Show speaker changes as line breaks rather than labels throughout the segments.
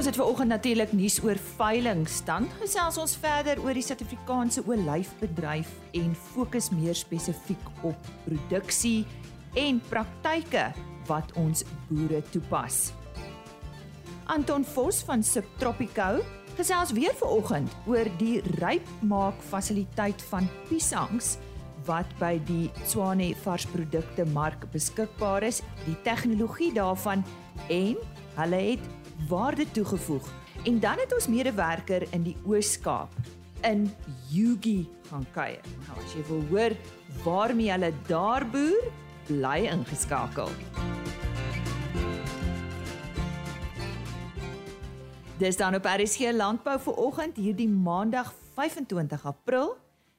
Ons het ver oggend natuurlik nuus oor veiling stand. Gesels ons verder oor die Suid-Afrikaanse olyfbedryf en fokus meer spesifiek op produksie en praktyke wat ons boere toepas. Anton Vos van Subtropico gesels weer ver oggend oor die rypmaak fasiliteit van piesangs wat by die Swane varsprodukte mark beskikbaar is, die tegnologie daarvan en hulle het waarde toegevoeg. En dan het ons medewerker in die Oos-Kaap in Yugi gaan kuier. Nou as jy wil hoor waarmee hulle daar boer, bly ingeskakel. Dis dan op RSG Landbou vir oggend hierdie Maandag 25 April.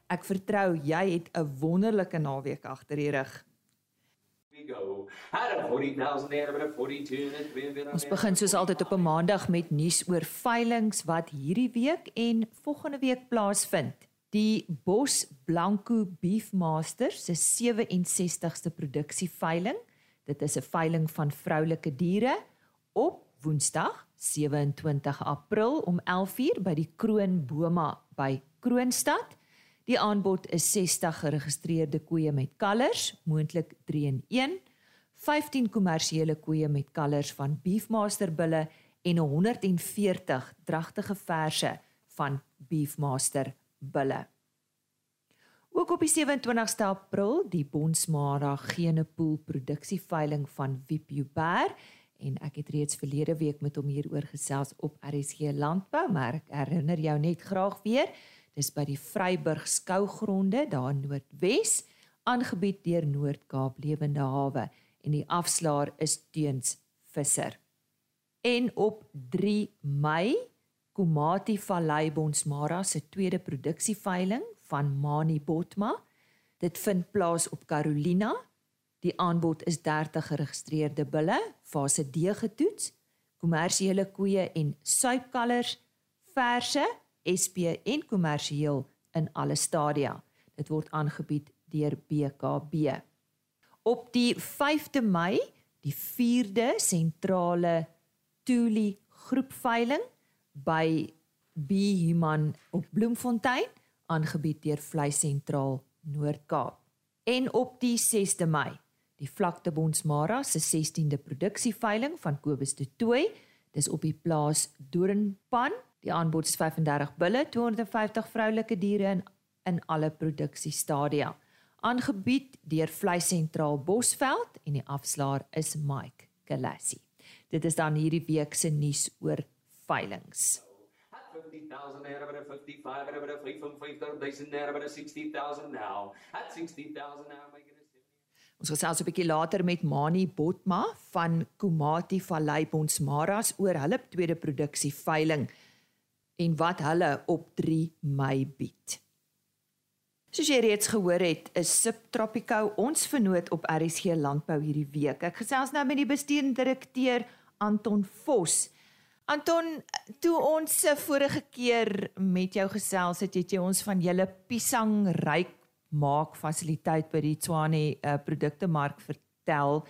Ek vertrou jy het 'n wonderlike naweek agter die rug. Ons begin soos altyd op 'n Maandag met nuus oor veilinge wat hierdie week en volgende week plaasvind. Die Bos Blanco Beefmaster se 67ste produksieveiling. Dit is 'n veiling van vroulike diere op Woensdag 27 April om 11:00 by die Kroon Boma by Kroonstad. Die aanbod is 60 geregistreerde koeie met kalvers, moontlik 3 in 1, 15 kommersiële koeie met kalvers van Beefmaster bulle en 140 dragtige verse van Beefmaster bulle. Ook op die 27ste April die Bonsmara Genepool produksieveiling van Wipjuber en ek het reeds verlede week met hom hieroor gesels op RSG Landbou, maar ek herinner jou net graag weer, dis by die Vryburg skougronde daar in Noordwes, aangebied deur Noord-Kaap Lewende Hawe en die afslaer is Teuns Visser. En op 3 Mei Komati Vallei Bonsmara se tweede produksieveiling van Mani Botma. Dit vind plaas op Carolina Die aanbod is 30 geregistreerde bulle, fase D getoets, kommersiële koeie en suipkalvers, verse, SP en kommersieel in alle stadia. Dit word aangebied deur BKB. Op die 5de Mei, die 4de sentrale Tuli groepveiling by B Human op Bloemfontein, aangebied deur Vleis Sentraal Noord-Kaap. En op die 6de Mei, die vlakte Bonsmara se 16de produksieveiling van Kobus de Tooi. Dis op die plaas Doornpan. Die aanbod is 35 bulle, 250 vroulike diere in in alle produksiestadia. Aangebied deur Vleis Sentraal Bosveld en die afslaer is Mike Galassi. Dit is dan hierdie week se nuus oor veilings. 50,000 naira by 55 naira by 55,000 naira by 60,000 now. At 60,000 naira making Ons gesels 'n bietjie later met Mani Botma van Komati Vallei Bonsmaras oor hulle tweede produksie veiling en wat hulle op 3 Mei bied. Soos jy reeds gehoor het, is Subtropico ons vernoot op RSG Landbou hierdie week. Ek gesels nou met die bestuurende direkteur Anton Vos. Anton, toe ons vorige keer met jou gesels het, het jy ons van julle Pisang ryk maak fasiliteit by die Tswane uh, produkte mark vertel.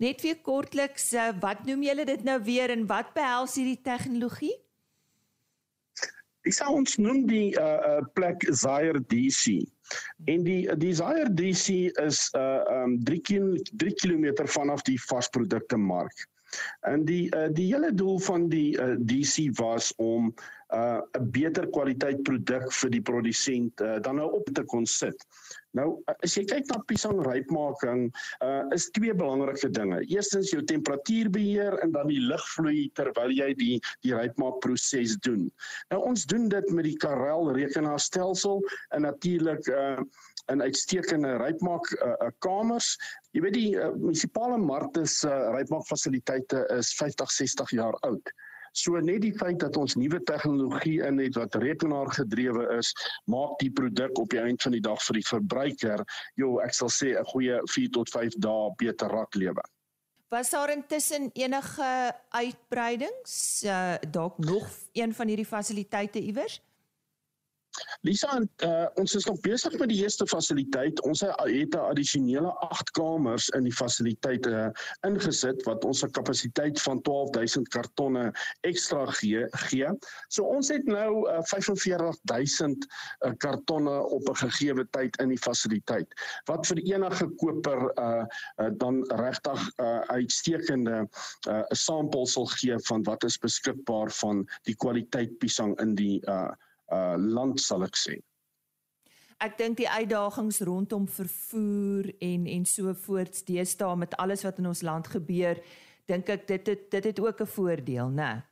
Net vir kortliks, uh, wat noem julle dit nou weer en wat behels hierdie tegnologie?
Dis sou ons noem die uh, uh plek Zaire DC. En die die Zaire DC is uh um 3 km 3 km vanaf die vasprodukte mark. En die uh, die hele doel van die uh, DC was om 'n uh, beter kwaliteit produk vir die produsent uh, dan nou op te kon sit. Nou as jy kyk na piesang rypmaking, uh, is twee belangrike dinge. Eerstens jou temperatuurbeheer en dan die lugvloei terwyl jy die die rypmaakproses doen. Nou ons doen dit met die Karel rekenaarstelsel en natuurlik uh, in uitstekende rypmaak uh, uh, kamers. Jy weet die uh, munisipale markte se uh, rypmaakfasiliteite is 50, 60 jaar oud. So net die feit dat ons nuwe tegnologie in het wat rekenaar gedrewe is, maak die produk op die einde van die dag vir die verbruiker, jo, ek sal sê 'n goeie 4 tot 5 dae beter raklewe.
Was daar intussen enige uitbreidings uh, dalk nog een van hierdie fasiliteite iewers?
Lisa, uh, ons is nog besig met die eerste fasiliteit. Ons het 'n addisionele 8 kamers in die fasiliteit uh, ingesit wat ons 'n kapasiteit van 12000 kartonne ekstra gee. gee. So ons het nou uh, 45000 uh, kartonne op 'n gegeewe tyd in die fasiliteit wat vir enige koper uh, uh, dan regtig uh, uitstekende uh, samples sal gee van wat is beskikbaar van die kwaliteit piesang in die uh, uh land sal ek sê.
Ek dink die uitdagings rondom vervoer en en so voorts deesdae met alles wat in ons land gebeur, dink ek dit het, dit het ook 'n voordeel, né?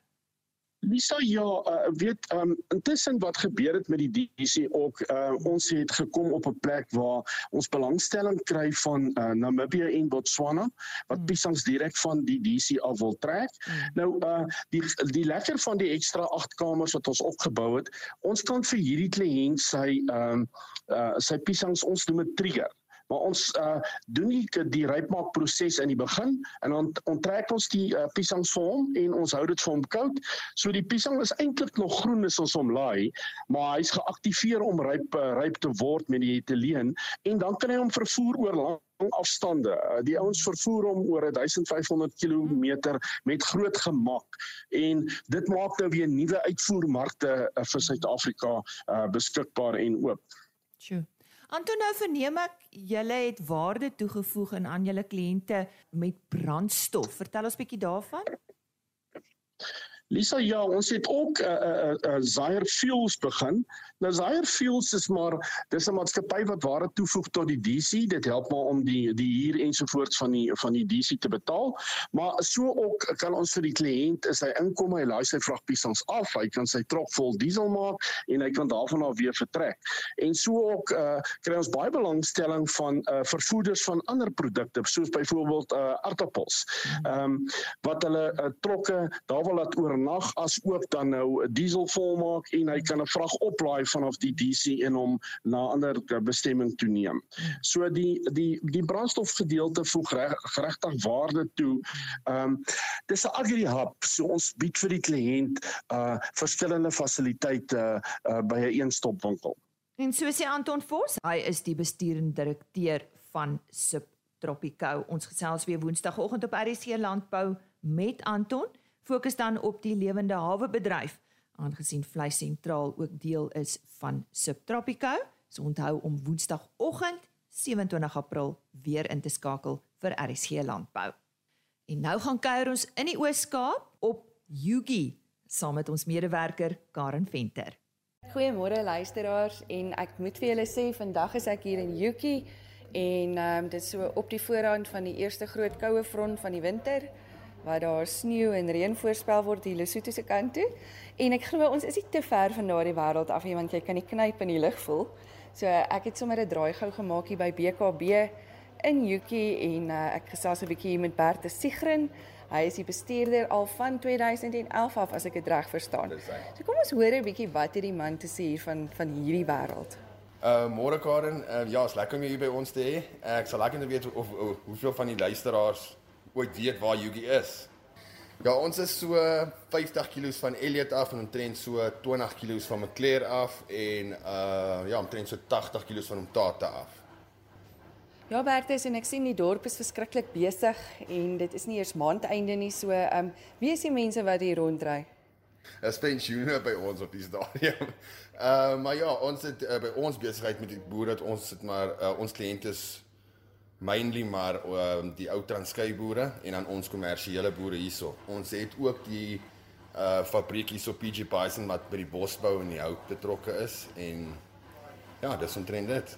Lisa ja, uh, weet um intussen wat gebeur het met die DC ook uh, ons het gekom op 'n plek waar ons belangstelling kry van uh, Namibië en Botswana wat mm. piesangs direk van die DC af wil trek. Mm. Nou uh die die lekker van die ekstra 8 kamers wat ons opgebou het, ons kan vir hierdie kliënt sy um uh sy piesangs ons noem dit trigger maar ons uh doen die die rypmaak proses in die begin en dan onttrek ons die uh, piesangs vir hom en ons hou dit vir hom koud. So die piesang is eintlik nog groen as ons hom laai, maar hy's geaktiveer om ryp uh, ryp te word met die etileen en dan kan hy hom vervoer oor lang afstande. Die ouens vervoer hom oor 1500 km met groot gemak en dit maak nou weer nuwe uitvoermarkte vir Suid-Afrika uh, beskikbaar en oop.
Sjoe. Anton nou verneem ek julle het waarde toegevoeg aan julle kliënte met brandstof. Vertel ons bietjie daarvan.
Lisa, ja, ons het ook 'n uh, eh, uh, uh, uh, Zaire Fuels begin. Nou Zaire Fuels is maar dis 'n maatskappy wat ware toevoeg tot die DC. Dit help maar om die die huur ensovoorts van die van die DC te betaal. Maar so ook kan ons vir die kliënt is hy inkom, hy laai sy vragpiesels af, hy kan sy trok vol diesel maak en hy kan daarvan af weer vertrek. En so ook uh, kry ons baie belangstelling van uh, vervoerders van ander produkte soos byvoorbeeld uh, aardappels. Ehm um, wat hulle uh, trokke daar wil laat oor nag as ook dan nou diesel volmaak en hy kan 'n vrag oplaai vanaf die DC en hom na ander bestemming toe neem. So die die die brandstofgedeelte voeg regtig waarde toe. Ehm um, dis 'n agri hub. So ons bied vir die kliënt uh verskillende fasiliteite uh by 'n eenstopwinkel.
En so sê Anton Vos, hy is die bestuurende direkteur van Subtropico. Ons gesels weer Woensdagoggend op RC Landbou met Anton fokus dan op die lewende hawe bedryf aangesien vleis sentraal ook deel is van Subtropico. So onthou om Woensdagoggend 27 April weer in te skakel vir RSG landbou. En nou gaan kuier ons in die Oos-Kaap op Yugi saam met ons medewerker Karen Venter.
Goeiemôre luisteraars en ek moet vir julle sê vandag is ek hier in Yugi en um, dit is so op die voorrand van die eerste groot koue front van die winter waar daar sneeu en reën voorspel word hier Lesotho se kant toe. En ek glo ons is nie te ver van daardie wêreld af nie want jy kan die knyp in die lug voel. So ek het sommer 'n draai gou gemaak hier by BKB in Jukie en uh, ek gesels 'n bietjie met Bert de Sigrin. Hy is die bestuurder al van 2011 af as ek dit reg verstaan. So kom ons hoor 'n bietjie wat hierdie man te sê hier van van hierdie wêreld.
Uh môre Karen, uh, ja, is lekker om jou hier by ons te hê. Ek sal lekker weet of, of, of hoeveel van die luisteraars ooit weet waar Yugi is. Ja, ons is so 50 kg van Elliot af en omtrent so 20 kg van McClare af en uh ja, omtrent so 80 kg van Omtata af.
Ja, Bertus en ek sien die dorp is verskriklik besig en dit is nie eers maandeinde nie, so um wie is die mense wat hier ronddry?
Dis pensioene by ons op die stadium. Uh maar ja, ons het uh, by ons besigheid met die boere dat ons sit maar uh, ons kliënte is mainly maar uh, die ou Transkei boere en dan ons kommersiële boere hierso. Ons het ook die uh fabriek hierso PG Bison wat by die bosbou en die hout betrokke is en ja, dis omtrent dit.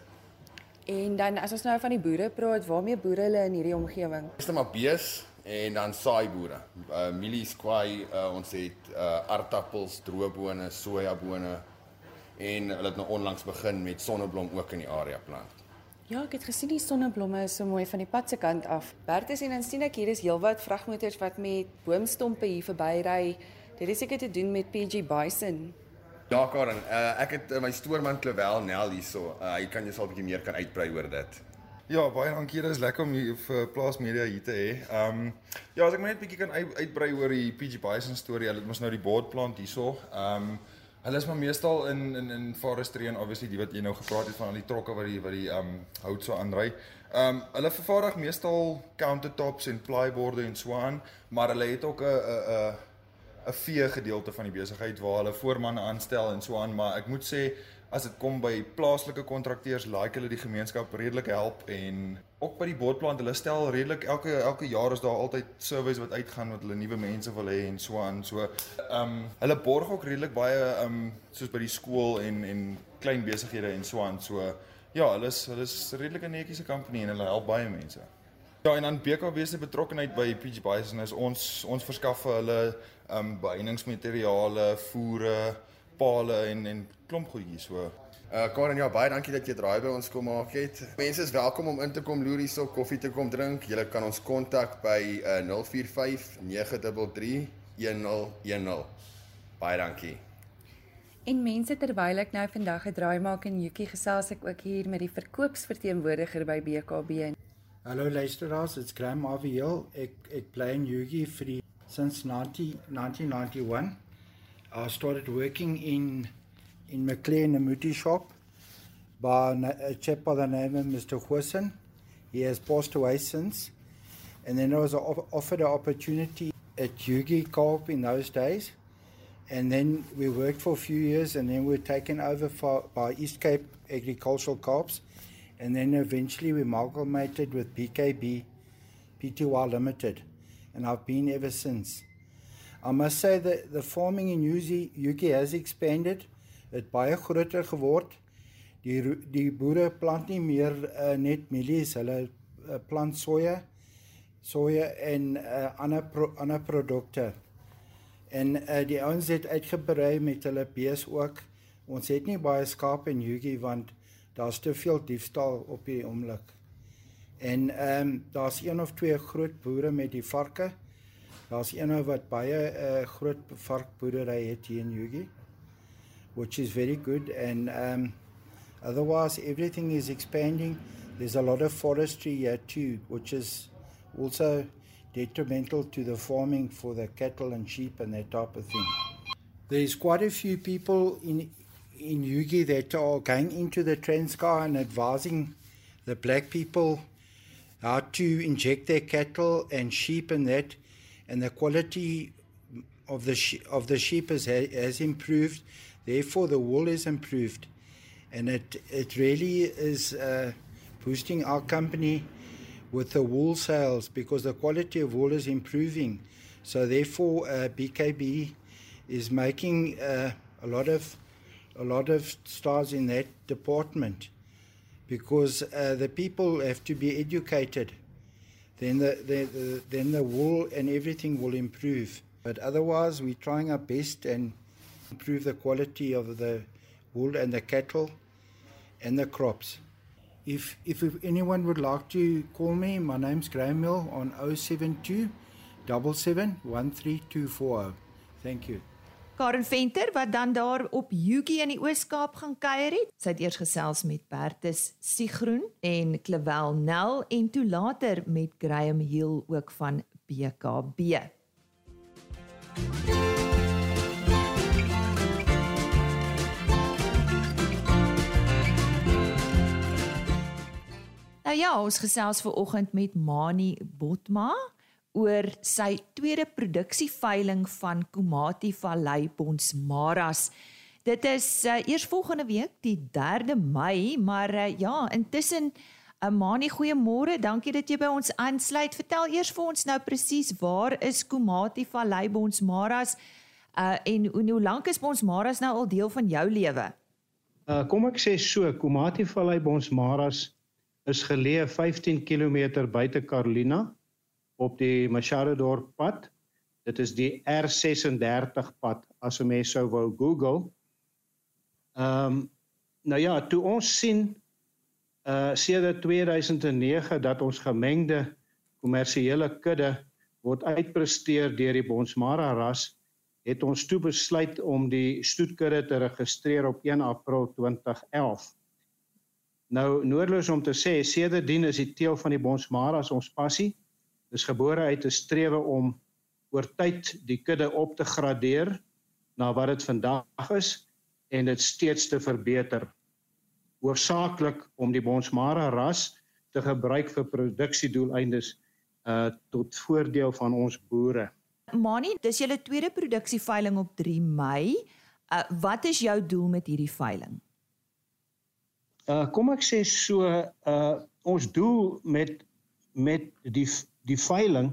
En dan as ons nou van die boere praat, waarmee boere hulle in hierdie omgewing?
Dis net maar bees en dan saai boere. Uh mielies, kwai, uh, ons het uh aardappels, droëbone, sojabone en hulle het nou onlangs begin met sonneblom ook in die area plant.
Ja, ek het gesien die sonneblomme is so mooi van die pad se kant af. Bertus en dan sien ek hier is heelwat vragmotors wat met boomstompe hier verbyry. Dit is seker te doen met PG Bison.
Ja, Karen, uh, ek het uh, my stoorman Klewel Nel hierso. Uh, hy kan jou sal 'n bietjie meer kan uitbrei oor dit.
Ja, baie dankie. Dit is lekker om hier vir Plaas Media hier te hê. Ehm um, ja, as ek maar net 'n bietjie kan uit, uitbrei oor die PG Bison storie. Hulle het mos nou die boardplant hierso. Ehm um, Hulle is maar meestal in in in forestry en obviously die wat jy nou gepraat het van al die trokke wat die wat die um hout so aanry. Um hulle vervaardig meestal countertops en plyboorde en so aan, maar hulle het ook 'n 'n 'n 'n vee gedeelte van die besigheid waar hulle voormanne aanstel en so aan, maar ek moet sê as dit kom by plaaslike kontrakteurs, like hulle die gemeenskap redelik help en ook by die bootplant, hulle stel redelik elke elke jaar is daar altyd surveys wat uitgaan wat hulle nuwe mense wil hê en so aan. So ehm um, hulle borg ook redelik baie ehm um, soos by die skool en en klein besighede en so aan. So ja, hulle is hulle is redelik 'n netjiese company en hulle help baie mense. Ja, en dan BKB se betrokkeheid by PG Bison is ons ons verskaf vir hulle ehm um, beëindigingsmateriale, voere, pale en en klomp goedjies so.
Uh Karen, ja, baie dankie dat jy draai by ons kom maak het. Mense is welkom om in te kom loer hierso, koffie te kom drink. Jy kan ons kontak by uh 045 933 1010. Baie dankie.
En mense terwyl ek nou vandag 'n draai maak in Jukie gesels ek ook hier met die verkoopsverteenwoordiger by BKB.
Hallo luisteraars, dit's Graham Aviel. Ek ek bly in Jukie vir die since 90, 1991. I started working in in McLean Muti shop by a chap by the name of Mr. Hussen. He has passed away since. And then I was offered an opportunity at Yugi Co-op in those days. And then we worked for a few years and then we were taken over for, by East Cape Agricultural Co-ops. And then eventually we amalgamated with BKB, PTY Limited. And I've been ever since. I must say that the farming in Yugi, Yugi has expanded. het baie groter geword. Die die boere plant nie meer uh, net mielies, hulle uh, plant soja, soja en uh, ander pro, ander produkte. En uh, die ouens het uitgebrei met hulle bees ook. Ons het nie baie skape in Jugie want daar's te veel diefstal op die oomblik. En ehm um, daar's een of twee groot boere met die varke. Daar's een wat baie 'n uh, groot varkboerdery het hier in Jugie which is very good. And um, otherwise, everything is expanding. There's a lot of forestry here too, which is also detrimental to the farming for the cattle and sheep and that type of thing. There's quite a few people in in Yugi that are going into the Transkei and advising the black people how to inject their cattle and sheep and that, and the quality of the of the sheep has, has improved. Therefore, the wool is improved, and it it really is uh, boosting our company with the wool sales because the quality of wool is improving. So therefore, uh, BKB is making uh, a lot of a lot of stars in that department because uh, the people have to be educated. Then the, the, the then the wool and everything will improve. But otherwise, we're trying our best and improve the quality of the wool and the cattle and the crops. If, if anyone would like to call me, my name's Graham Mill on 072 77 Thank you.
Karen Venter wat dan daar op Yugi in die Oos-Kaap gaan kuier het. Sy het eers gesels met Bertus Sigroen en Klewel Nel en toe later met Graham Hill ook van BKB. Nou ja, ons gesels ver oggend met Mani Botma oor sy tweede produksieveiling van Komati Vallei Bonsmaras. Dit is uh, eers volgende week, die 3de Mei, maar uh, ja, intussen 'n uh, eh, Mani goeiemôre. Dankie dat jy by ons aansluit. Vertel eers vir ons nou presies waar is Komati Vallei Bonsmaras uh en hoe, lank is Bonsmaras nou al deel van jou lewe?
Uh kom ek sê so, Komati Vallei Bonsmaras is geleë 15 km buite Carolina op die Machadodorp pad. Dit is die R36 pad as 'n mens sou wou Google. Ehm um, nou ja, toe ons sien uh sedert 2009 dat ons gemengde kommersiële kudde word uitpresteer deur die Bonsmara ras, het ons toe besluit om die stoetkudde te registreer op 1 April 2011. Nou noordloos om te sê sedertdien is die teel van die Bonsmaras ons passie. Dis gebore uit 'n strewe om oor tyd die kudde op te gradeer na wat dit vandag is en dit steeds te verbeter. Hoofsaaklik om die Bonsmara ras te gebruik vir produksiedoeleindes uh tot voordeel van ons boere.
Mani, dis julle tweede produksieveiling op 3 Mei. Uh wat is jou doel met hierdie veiling?
Uh kom ek sê so uh ons doel met met die die veiling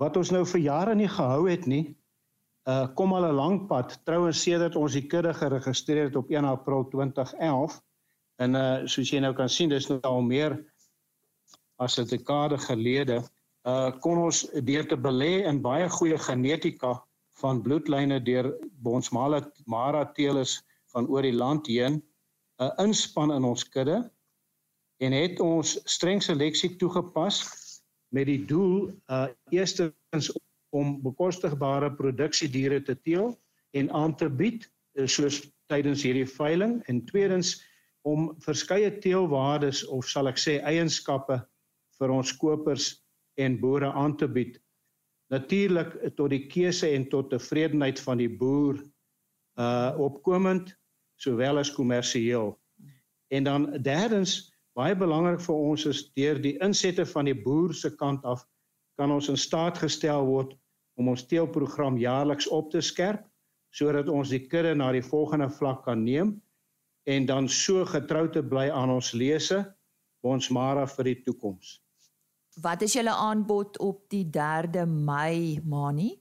wat ons nou vir jare nie gehou het nie. Uh kom al 'n lang pad. Trouens sedert ons die kudde geregistreer het op 1 April 2011 en uh soos jy nou kan sien dis nou al meer as 'n dekade gelede uh kon ons deur te belê in baie goeie genetika van bloedlyne deur Bonsmara Mara teelers van oor die land heen 'n uh, inspan in ons kudde en het ons streng seleksie toegepas met die doel uh eerstens om bekostigbare produksiediere te teel en aan te bied uh, soos tydens hierdie veiling en tweedens om verskeie teelwaardes of sal ek sê eienskappe vir ons kopers en boere aan te bied. Natuurlik tot die keuse en tot tevredenheid van die boer uh opkomend sowel as kommersieel. En dan derdens baie belangrik vir ons is deur die insette van die boer se kant af kan ons in staat gestel word om ons teelprogram jaarliks op te skerp sodat ons die kudde na die volgende vlak kan neem en dan so getrou te bly aan ons lese ons mara vir die toekoms.
Wat is julle aanbod op die 3de Mei, Mani?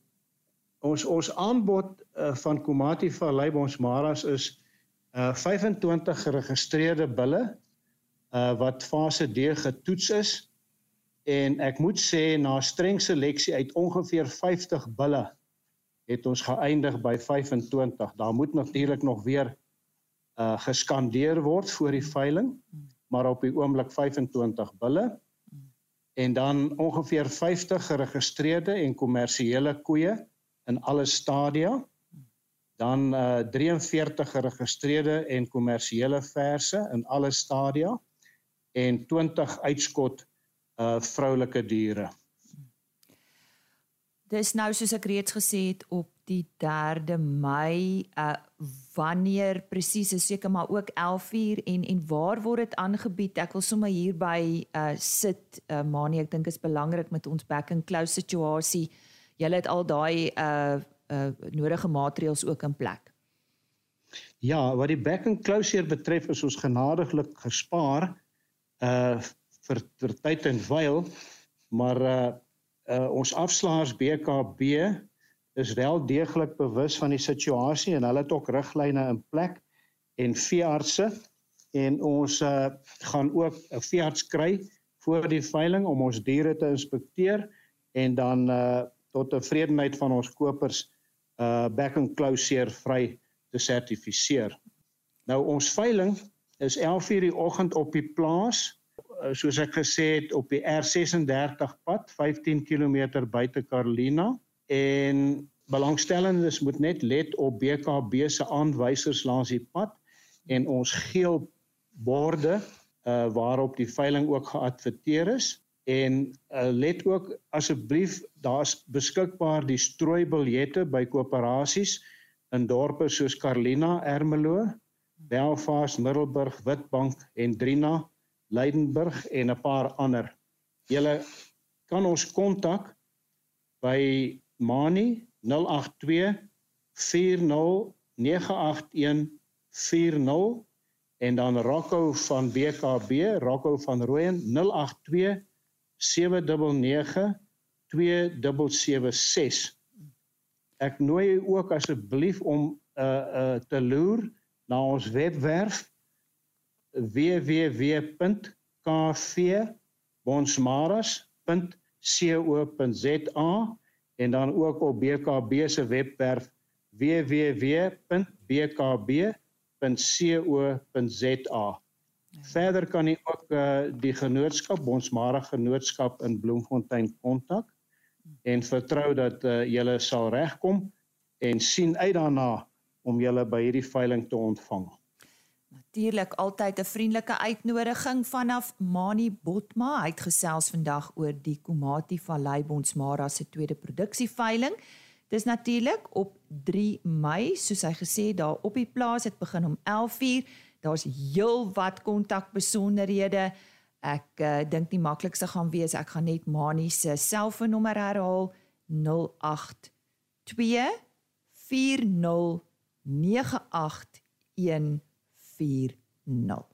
Ons ons aanbod uh, van Komati Vallei ons Maras is uh 25 geregistreerde bulle uh wat fase D getoets is en ek moet sê na streng seleksie uit ongeveer 50 bulle het ons geëindig by 25. Daar moet natuurlik nog weer uh geskandeer word voor die veiling, maar op die oomblik 25 bulle en dan ongeveer 50 geregistreerde en kommersiële koeie in alle stadia. Dan uh 43 geregistreerde en kommersiële verse in alle stadia en 20 uitskot uh vroulike diere.
Dis nou soos ek reeds gesê het op die 3de Mei uh wanneer presies is seker maar ook 11uur en en waar word dit aangebied? Ek wil sommer hier by uh sit uh Mani ek dink is belangrik met ons back and close situasie. Julle het al daai uh uh nodige maatreëls ook in plek.
Ja wat die back and close hier betref is ons genadiglik gespaar uh vir vir tyd en wyl maar uh, uh ons afslaers BKB is wel deeglik bewus van die situasie en hulle het ook riglyne in plek en veeartse en ons uh, gaan ook 'n veearts kry voor die veiling om ons diere te inspekteer en dan uh, tot tevredenheid van ons kopers uh back and closure vry te sertifiseer. Nou ons veiling is 11:00 die oggend op die plaas soos ek gesê het op die R36 pad 15 km buite Carolina. En belangstellendes moet net let op BKB se aanwysers langs die pad en ons geel borde uh, waarop die veiling ook geadverteer is. En uh, let ook asseblief daar's beskikbaar die strooibiljette by koöperasies in dorpe soos Carlina, Ermelo, Belfast, Middelburg, Witbank en Drina, Leidenburg en 'n paar ander. Julle kan ons kontak by Mani 082 40 981 40 en dan Rocco van BKB, Rocco van Rooyen 082 799 2776. Ek nooi u ook asseblief om uh uh te loer na ons webwerf www.kv.bonsmaras.co.za en dan ook op BKB se webwerf www.bkb.co.za. Verder kan u ook uh, die genootskap ons Mara genootskap in Bloemfontein kontak en vertrou dat uh, julle sal regkom en sien uit daarna om julle by hierdie veiling te ontvang.
Natuurlik altyd 'n vriendelike uitnodiging vanaf Mani Botma. Hy het gesels vandag oor die Komati Vallei Bonsmara se tweede produksieveiling Dis natuurlik op 3 Mei, soos hy gesê daar op die plaas het begin om 11:00. Daar's heelwat kontak besonderhede. Ek uh, dink die maklikste gaan wees ek gaan net Mani se selfoonnommer herhaal 082 40 9840.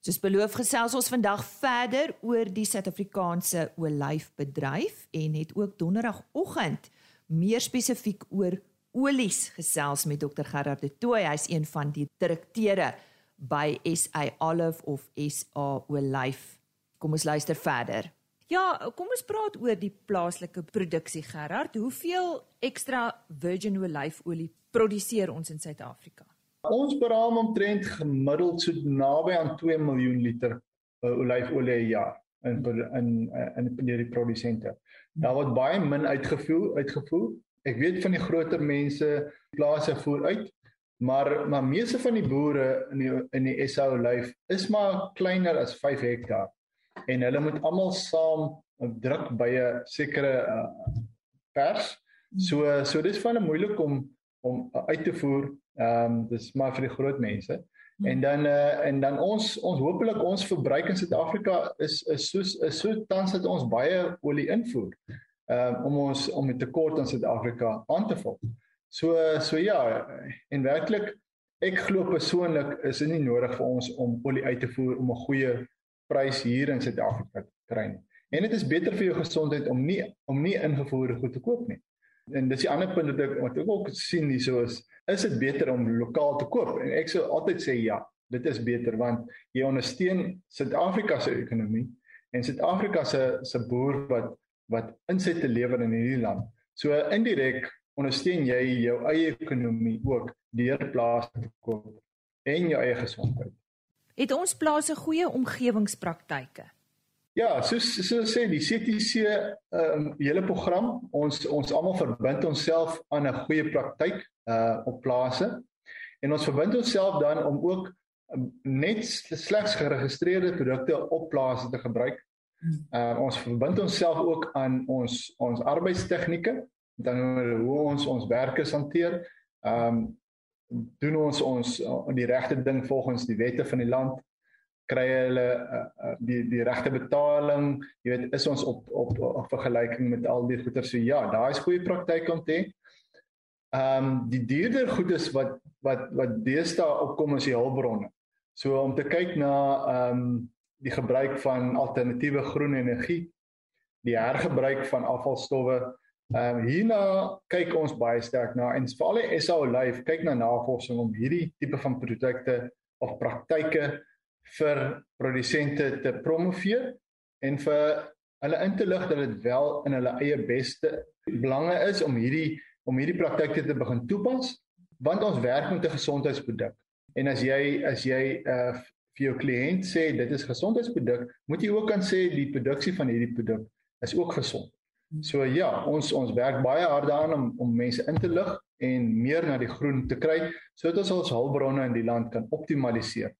Soos beloof gesels ons vandag verder oor die Suid-Afrikaanse olyfbedryf en het ook donderdagoggend meer spesifiek oor olies gesels met Dr Gerard de Tooy. Hy's een van die direkteure by SA Olive of SA Olyf. Kom ons luister verder. Ja, kom ons praat oor die plaaslike produksie Gerard. Hoeveel ekstra virgin olyfolie produseer ons in Suid-Afrika?
Ons beraam omtrent gemiddeld so naby aan 2 miljoen liter uh, olyfolie per jaar in in in in die produsente. Daar word baie min uitgevoer uitgevoer. Ek weet van die groter mense plase voer uit, maar maar meeste van die boere in die in die SA olyf is maar kleiner as 5 hektaar en hulle moet almal saam druk by 'n sekere uh, pers. So so dis van 'n moeilik om om uit te voer Ehm um, dis maar vir die groot mense. Hmm. En dan eh uh, en dan ons ons hopelik ons verbruik in Suid-Afrika is is soos is so tans dat ons baie olie invoer. Ehm um, om ons om die tekort in Suid-Afrika aan te vul. So so ja, en werklik ek glo persoonlik is dit nie nodig vir ons om olie uit te voer om 'n goeie prys hier in Suid-Afrika te kry nie. En dit is beter vir jou gesondheid om nie om nie ingevoerde goed te koop nie. En dis die ander punt wat ek wat ek ook sien hierso is is dit beter om lokaal te koop? En ek sou altyd sê ja, dit is beter want jy ondersteun Suid-Afrika se ekonomie en Suid-Afrika se se boer wat wat insette lewer in hierdie land. So indirek ondersteun jy jou eie ekonomie ook deur plase te koop en jou eie gesondheid.
Het ons plase goeie omgewingspraktyke?
Ja, soos so sê die CTC ehm um, hele program, ons ons almal verbind onsself aan 'n goeie praktyk uh op plase. En ons verbind onsself dan om ook um, net slegs geregistreerde produkte op plase te gebruik. Uh ons verbind onsself ook aan ons ons arbeidstegnieke, dan hoe ons ons werkers hanteer. Ehm um, doen ons ons die regte ding volgens die wette van die land kry hulle uh, die die regte betaling. Jy weet is ons op op, op vergelyking met al die goeder. So ja daai is goeie praktyk om te ehm um, die duurder goedes wat wat wat deesdae opkom is die hulpbronne. So om te kyk na ehm um, die gebruik van alternatiewe groen energie die hergebruik van afvalstowwe ehm um, hierna kyk ons baie sterk na en veral die SA Life kyk na navorsing om hierdie tipe van produkte of praktyke vir produsente te promoveer en vir hulle in te lig dat dit wel in hulle eie beste belange is om hierdie om hierdie praktyke te begin toepas want ons werk met 'n gesondheidsproduk en as jy as jy uh vir jou kliënt sê dit is gesondheidsproduk moet jy ook kan sê die produksie van hierdie produk is ook gesond. So ja, ons ons werk baie hard daaraan om om mense in te lig en meer na die groen te kry sodat ons ons hulpbronne in die land kan optimaliseer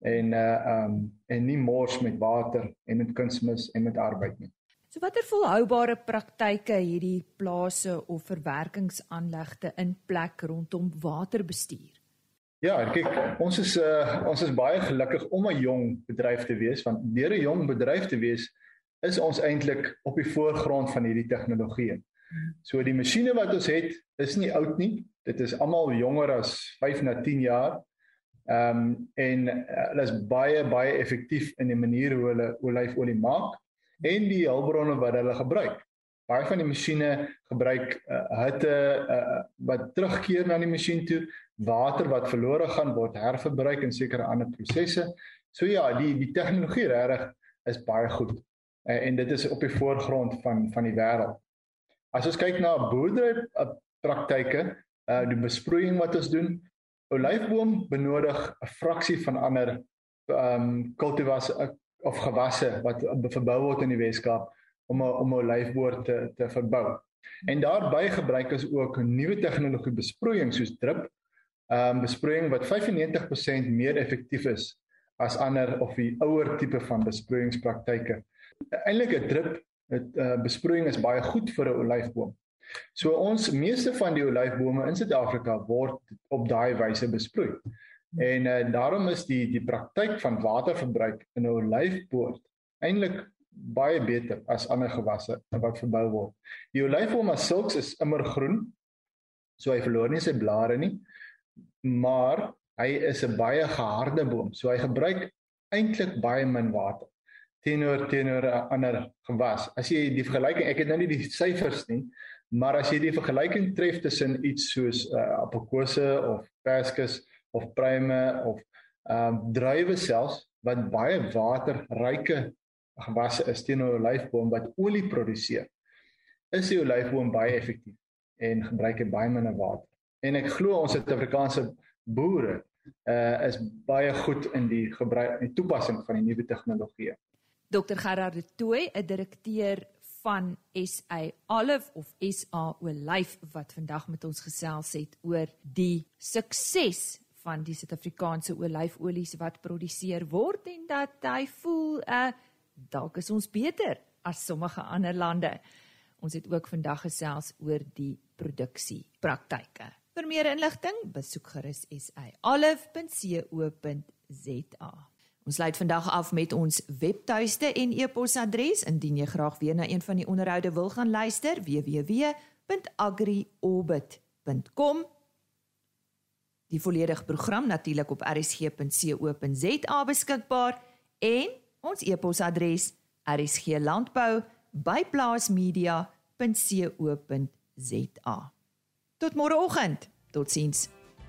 en uh um en nie mors met water en met kunsmis en met arbeid nie.
So watter volhoubare praktyke hierdie plase of verwerkingsaanlegte in plek rondom waterbestuur?
Ja, kyk, ons is uh ons is baie gelukkig om 'n jong bedryf te wees want deur 'n jong bedryf te wees is ons eintlik op die voorgrond van hierdie tegnologie. So die masjiene wat ons het is nie oud nie. Dit is almal jonger as 5 na 10 jaar. Ehm um, en uh, hulle is baie baie effektief in die manier hoe hulle olyfolie maak en die hulpbronne wat hulle gebruik. Baie van die masjiene gebruik uh, hitte uh, wat terugkeer na die masjien toe, water wat verlore gaan word herverbruik in sekere ander prosesse. So ja, die die tegnologie regtig is baie goed. Uh, en dit is op die voorgrond van van die wêreld. As ons kyk na boerdery praktyke, uh, die besproeiing wat ons doen, olyfboom benodig 'n fraksie van ander ehm um, kultivars uh, of gewasse wat verbou word in die Weskaap om 'n om 'n olyfboor te te verbou. En daarbey gebruik is ook nuwe tegnologie besproeiing soos drip ehm um, besproeiing wat 95% meer effektief is as ander of die ouer tipe van besproeiingspraktyke. Eintlik 'n drip 'n uh, besproeiing is baie goed vir 'n olyfboom. So ons meeste van die olyfbome in Suid-Afrika word op daai wyse besproei. En uh, daarom is die die praktyk van waterverbruik in 'n olyfpoort eintlik baie beter as ander gewasse wat verbou word. Die olyfboom as sulks is immergroen. So hy verloor nie sy blare nie. Maar hy is 'n baie geharde boom. So hy gebruik eintlik baie min water teenoor teenoor 'n ander gewas. As jy die vergelyking, ek het nou nie die syfers nie, maar as jy die vergelyking tref tussen iets soos uh, appelkose of perskes of pruime of ehm um, druiwe selfs wat baie waterryke gewasse is teenoor 'n olyfboom wat olie produseer. Is die olyfboom baie effektief en gebruik baie minder water. En ek glo ons Suid-Afrikaanse boere uh is baie goed in die gebruik en toepassing van die nuwe tegnologie.
Dr Gerard de Tooy, 'n direkteur van SA Olive of SA Olyf wat vandag met ons gesels het oor die sukses van die Suid-Afrikaanse olyfolies wat geproduseer word en dat hy voel uh dalk is ons beter as sommige ander lande. Ons het ook vandag gesels oor die produksie praktyke. Vir meer inligting, besoek gerus saolive.co.za. Ons sluit vandag af met ons webtuiste en e-posadres indien jy graag weer na een van die onderhoude wil gaan luister www.agriorbit.com Die volledige program natuurlik op rsg.co.za beskikbaar en ons e-posadres rsglandbou@plaasmedia.co.za. Tot môreoggend. Totsiens.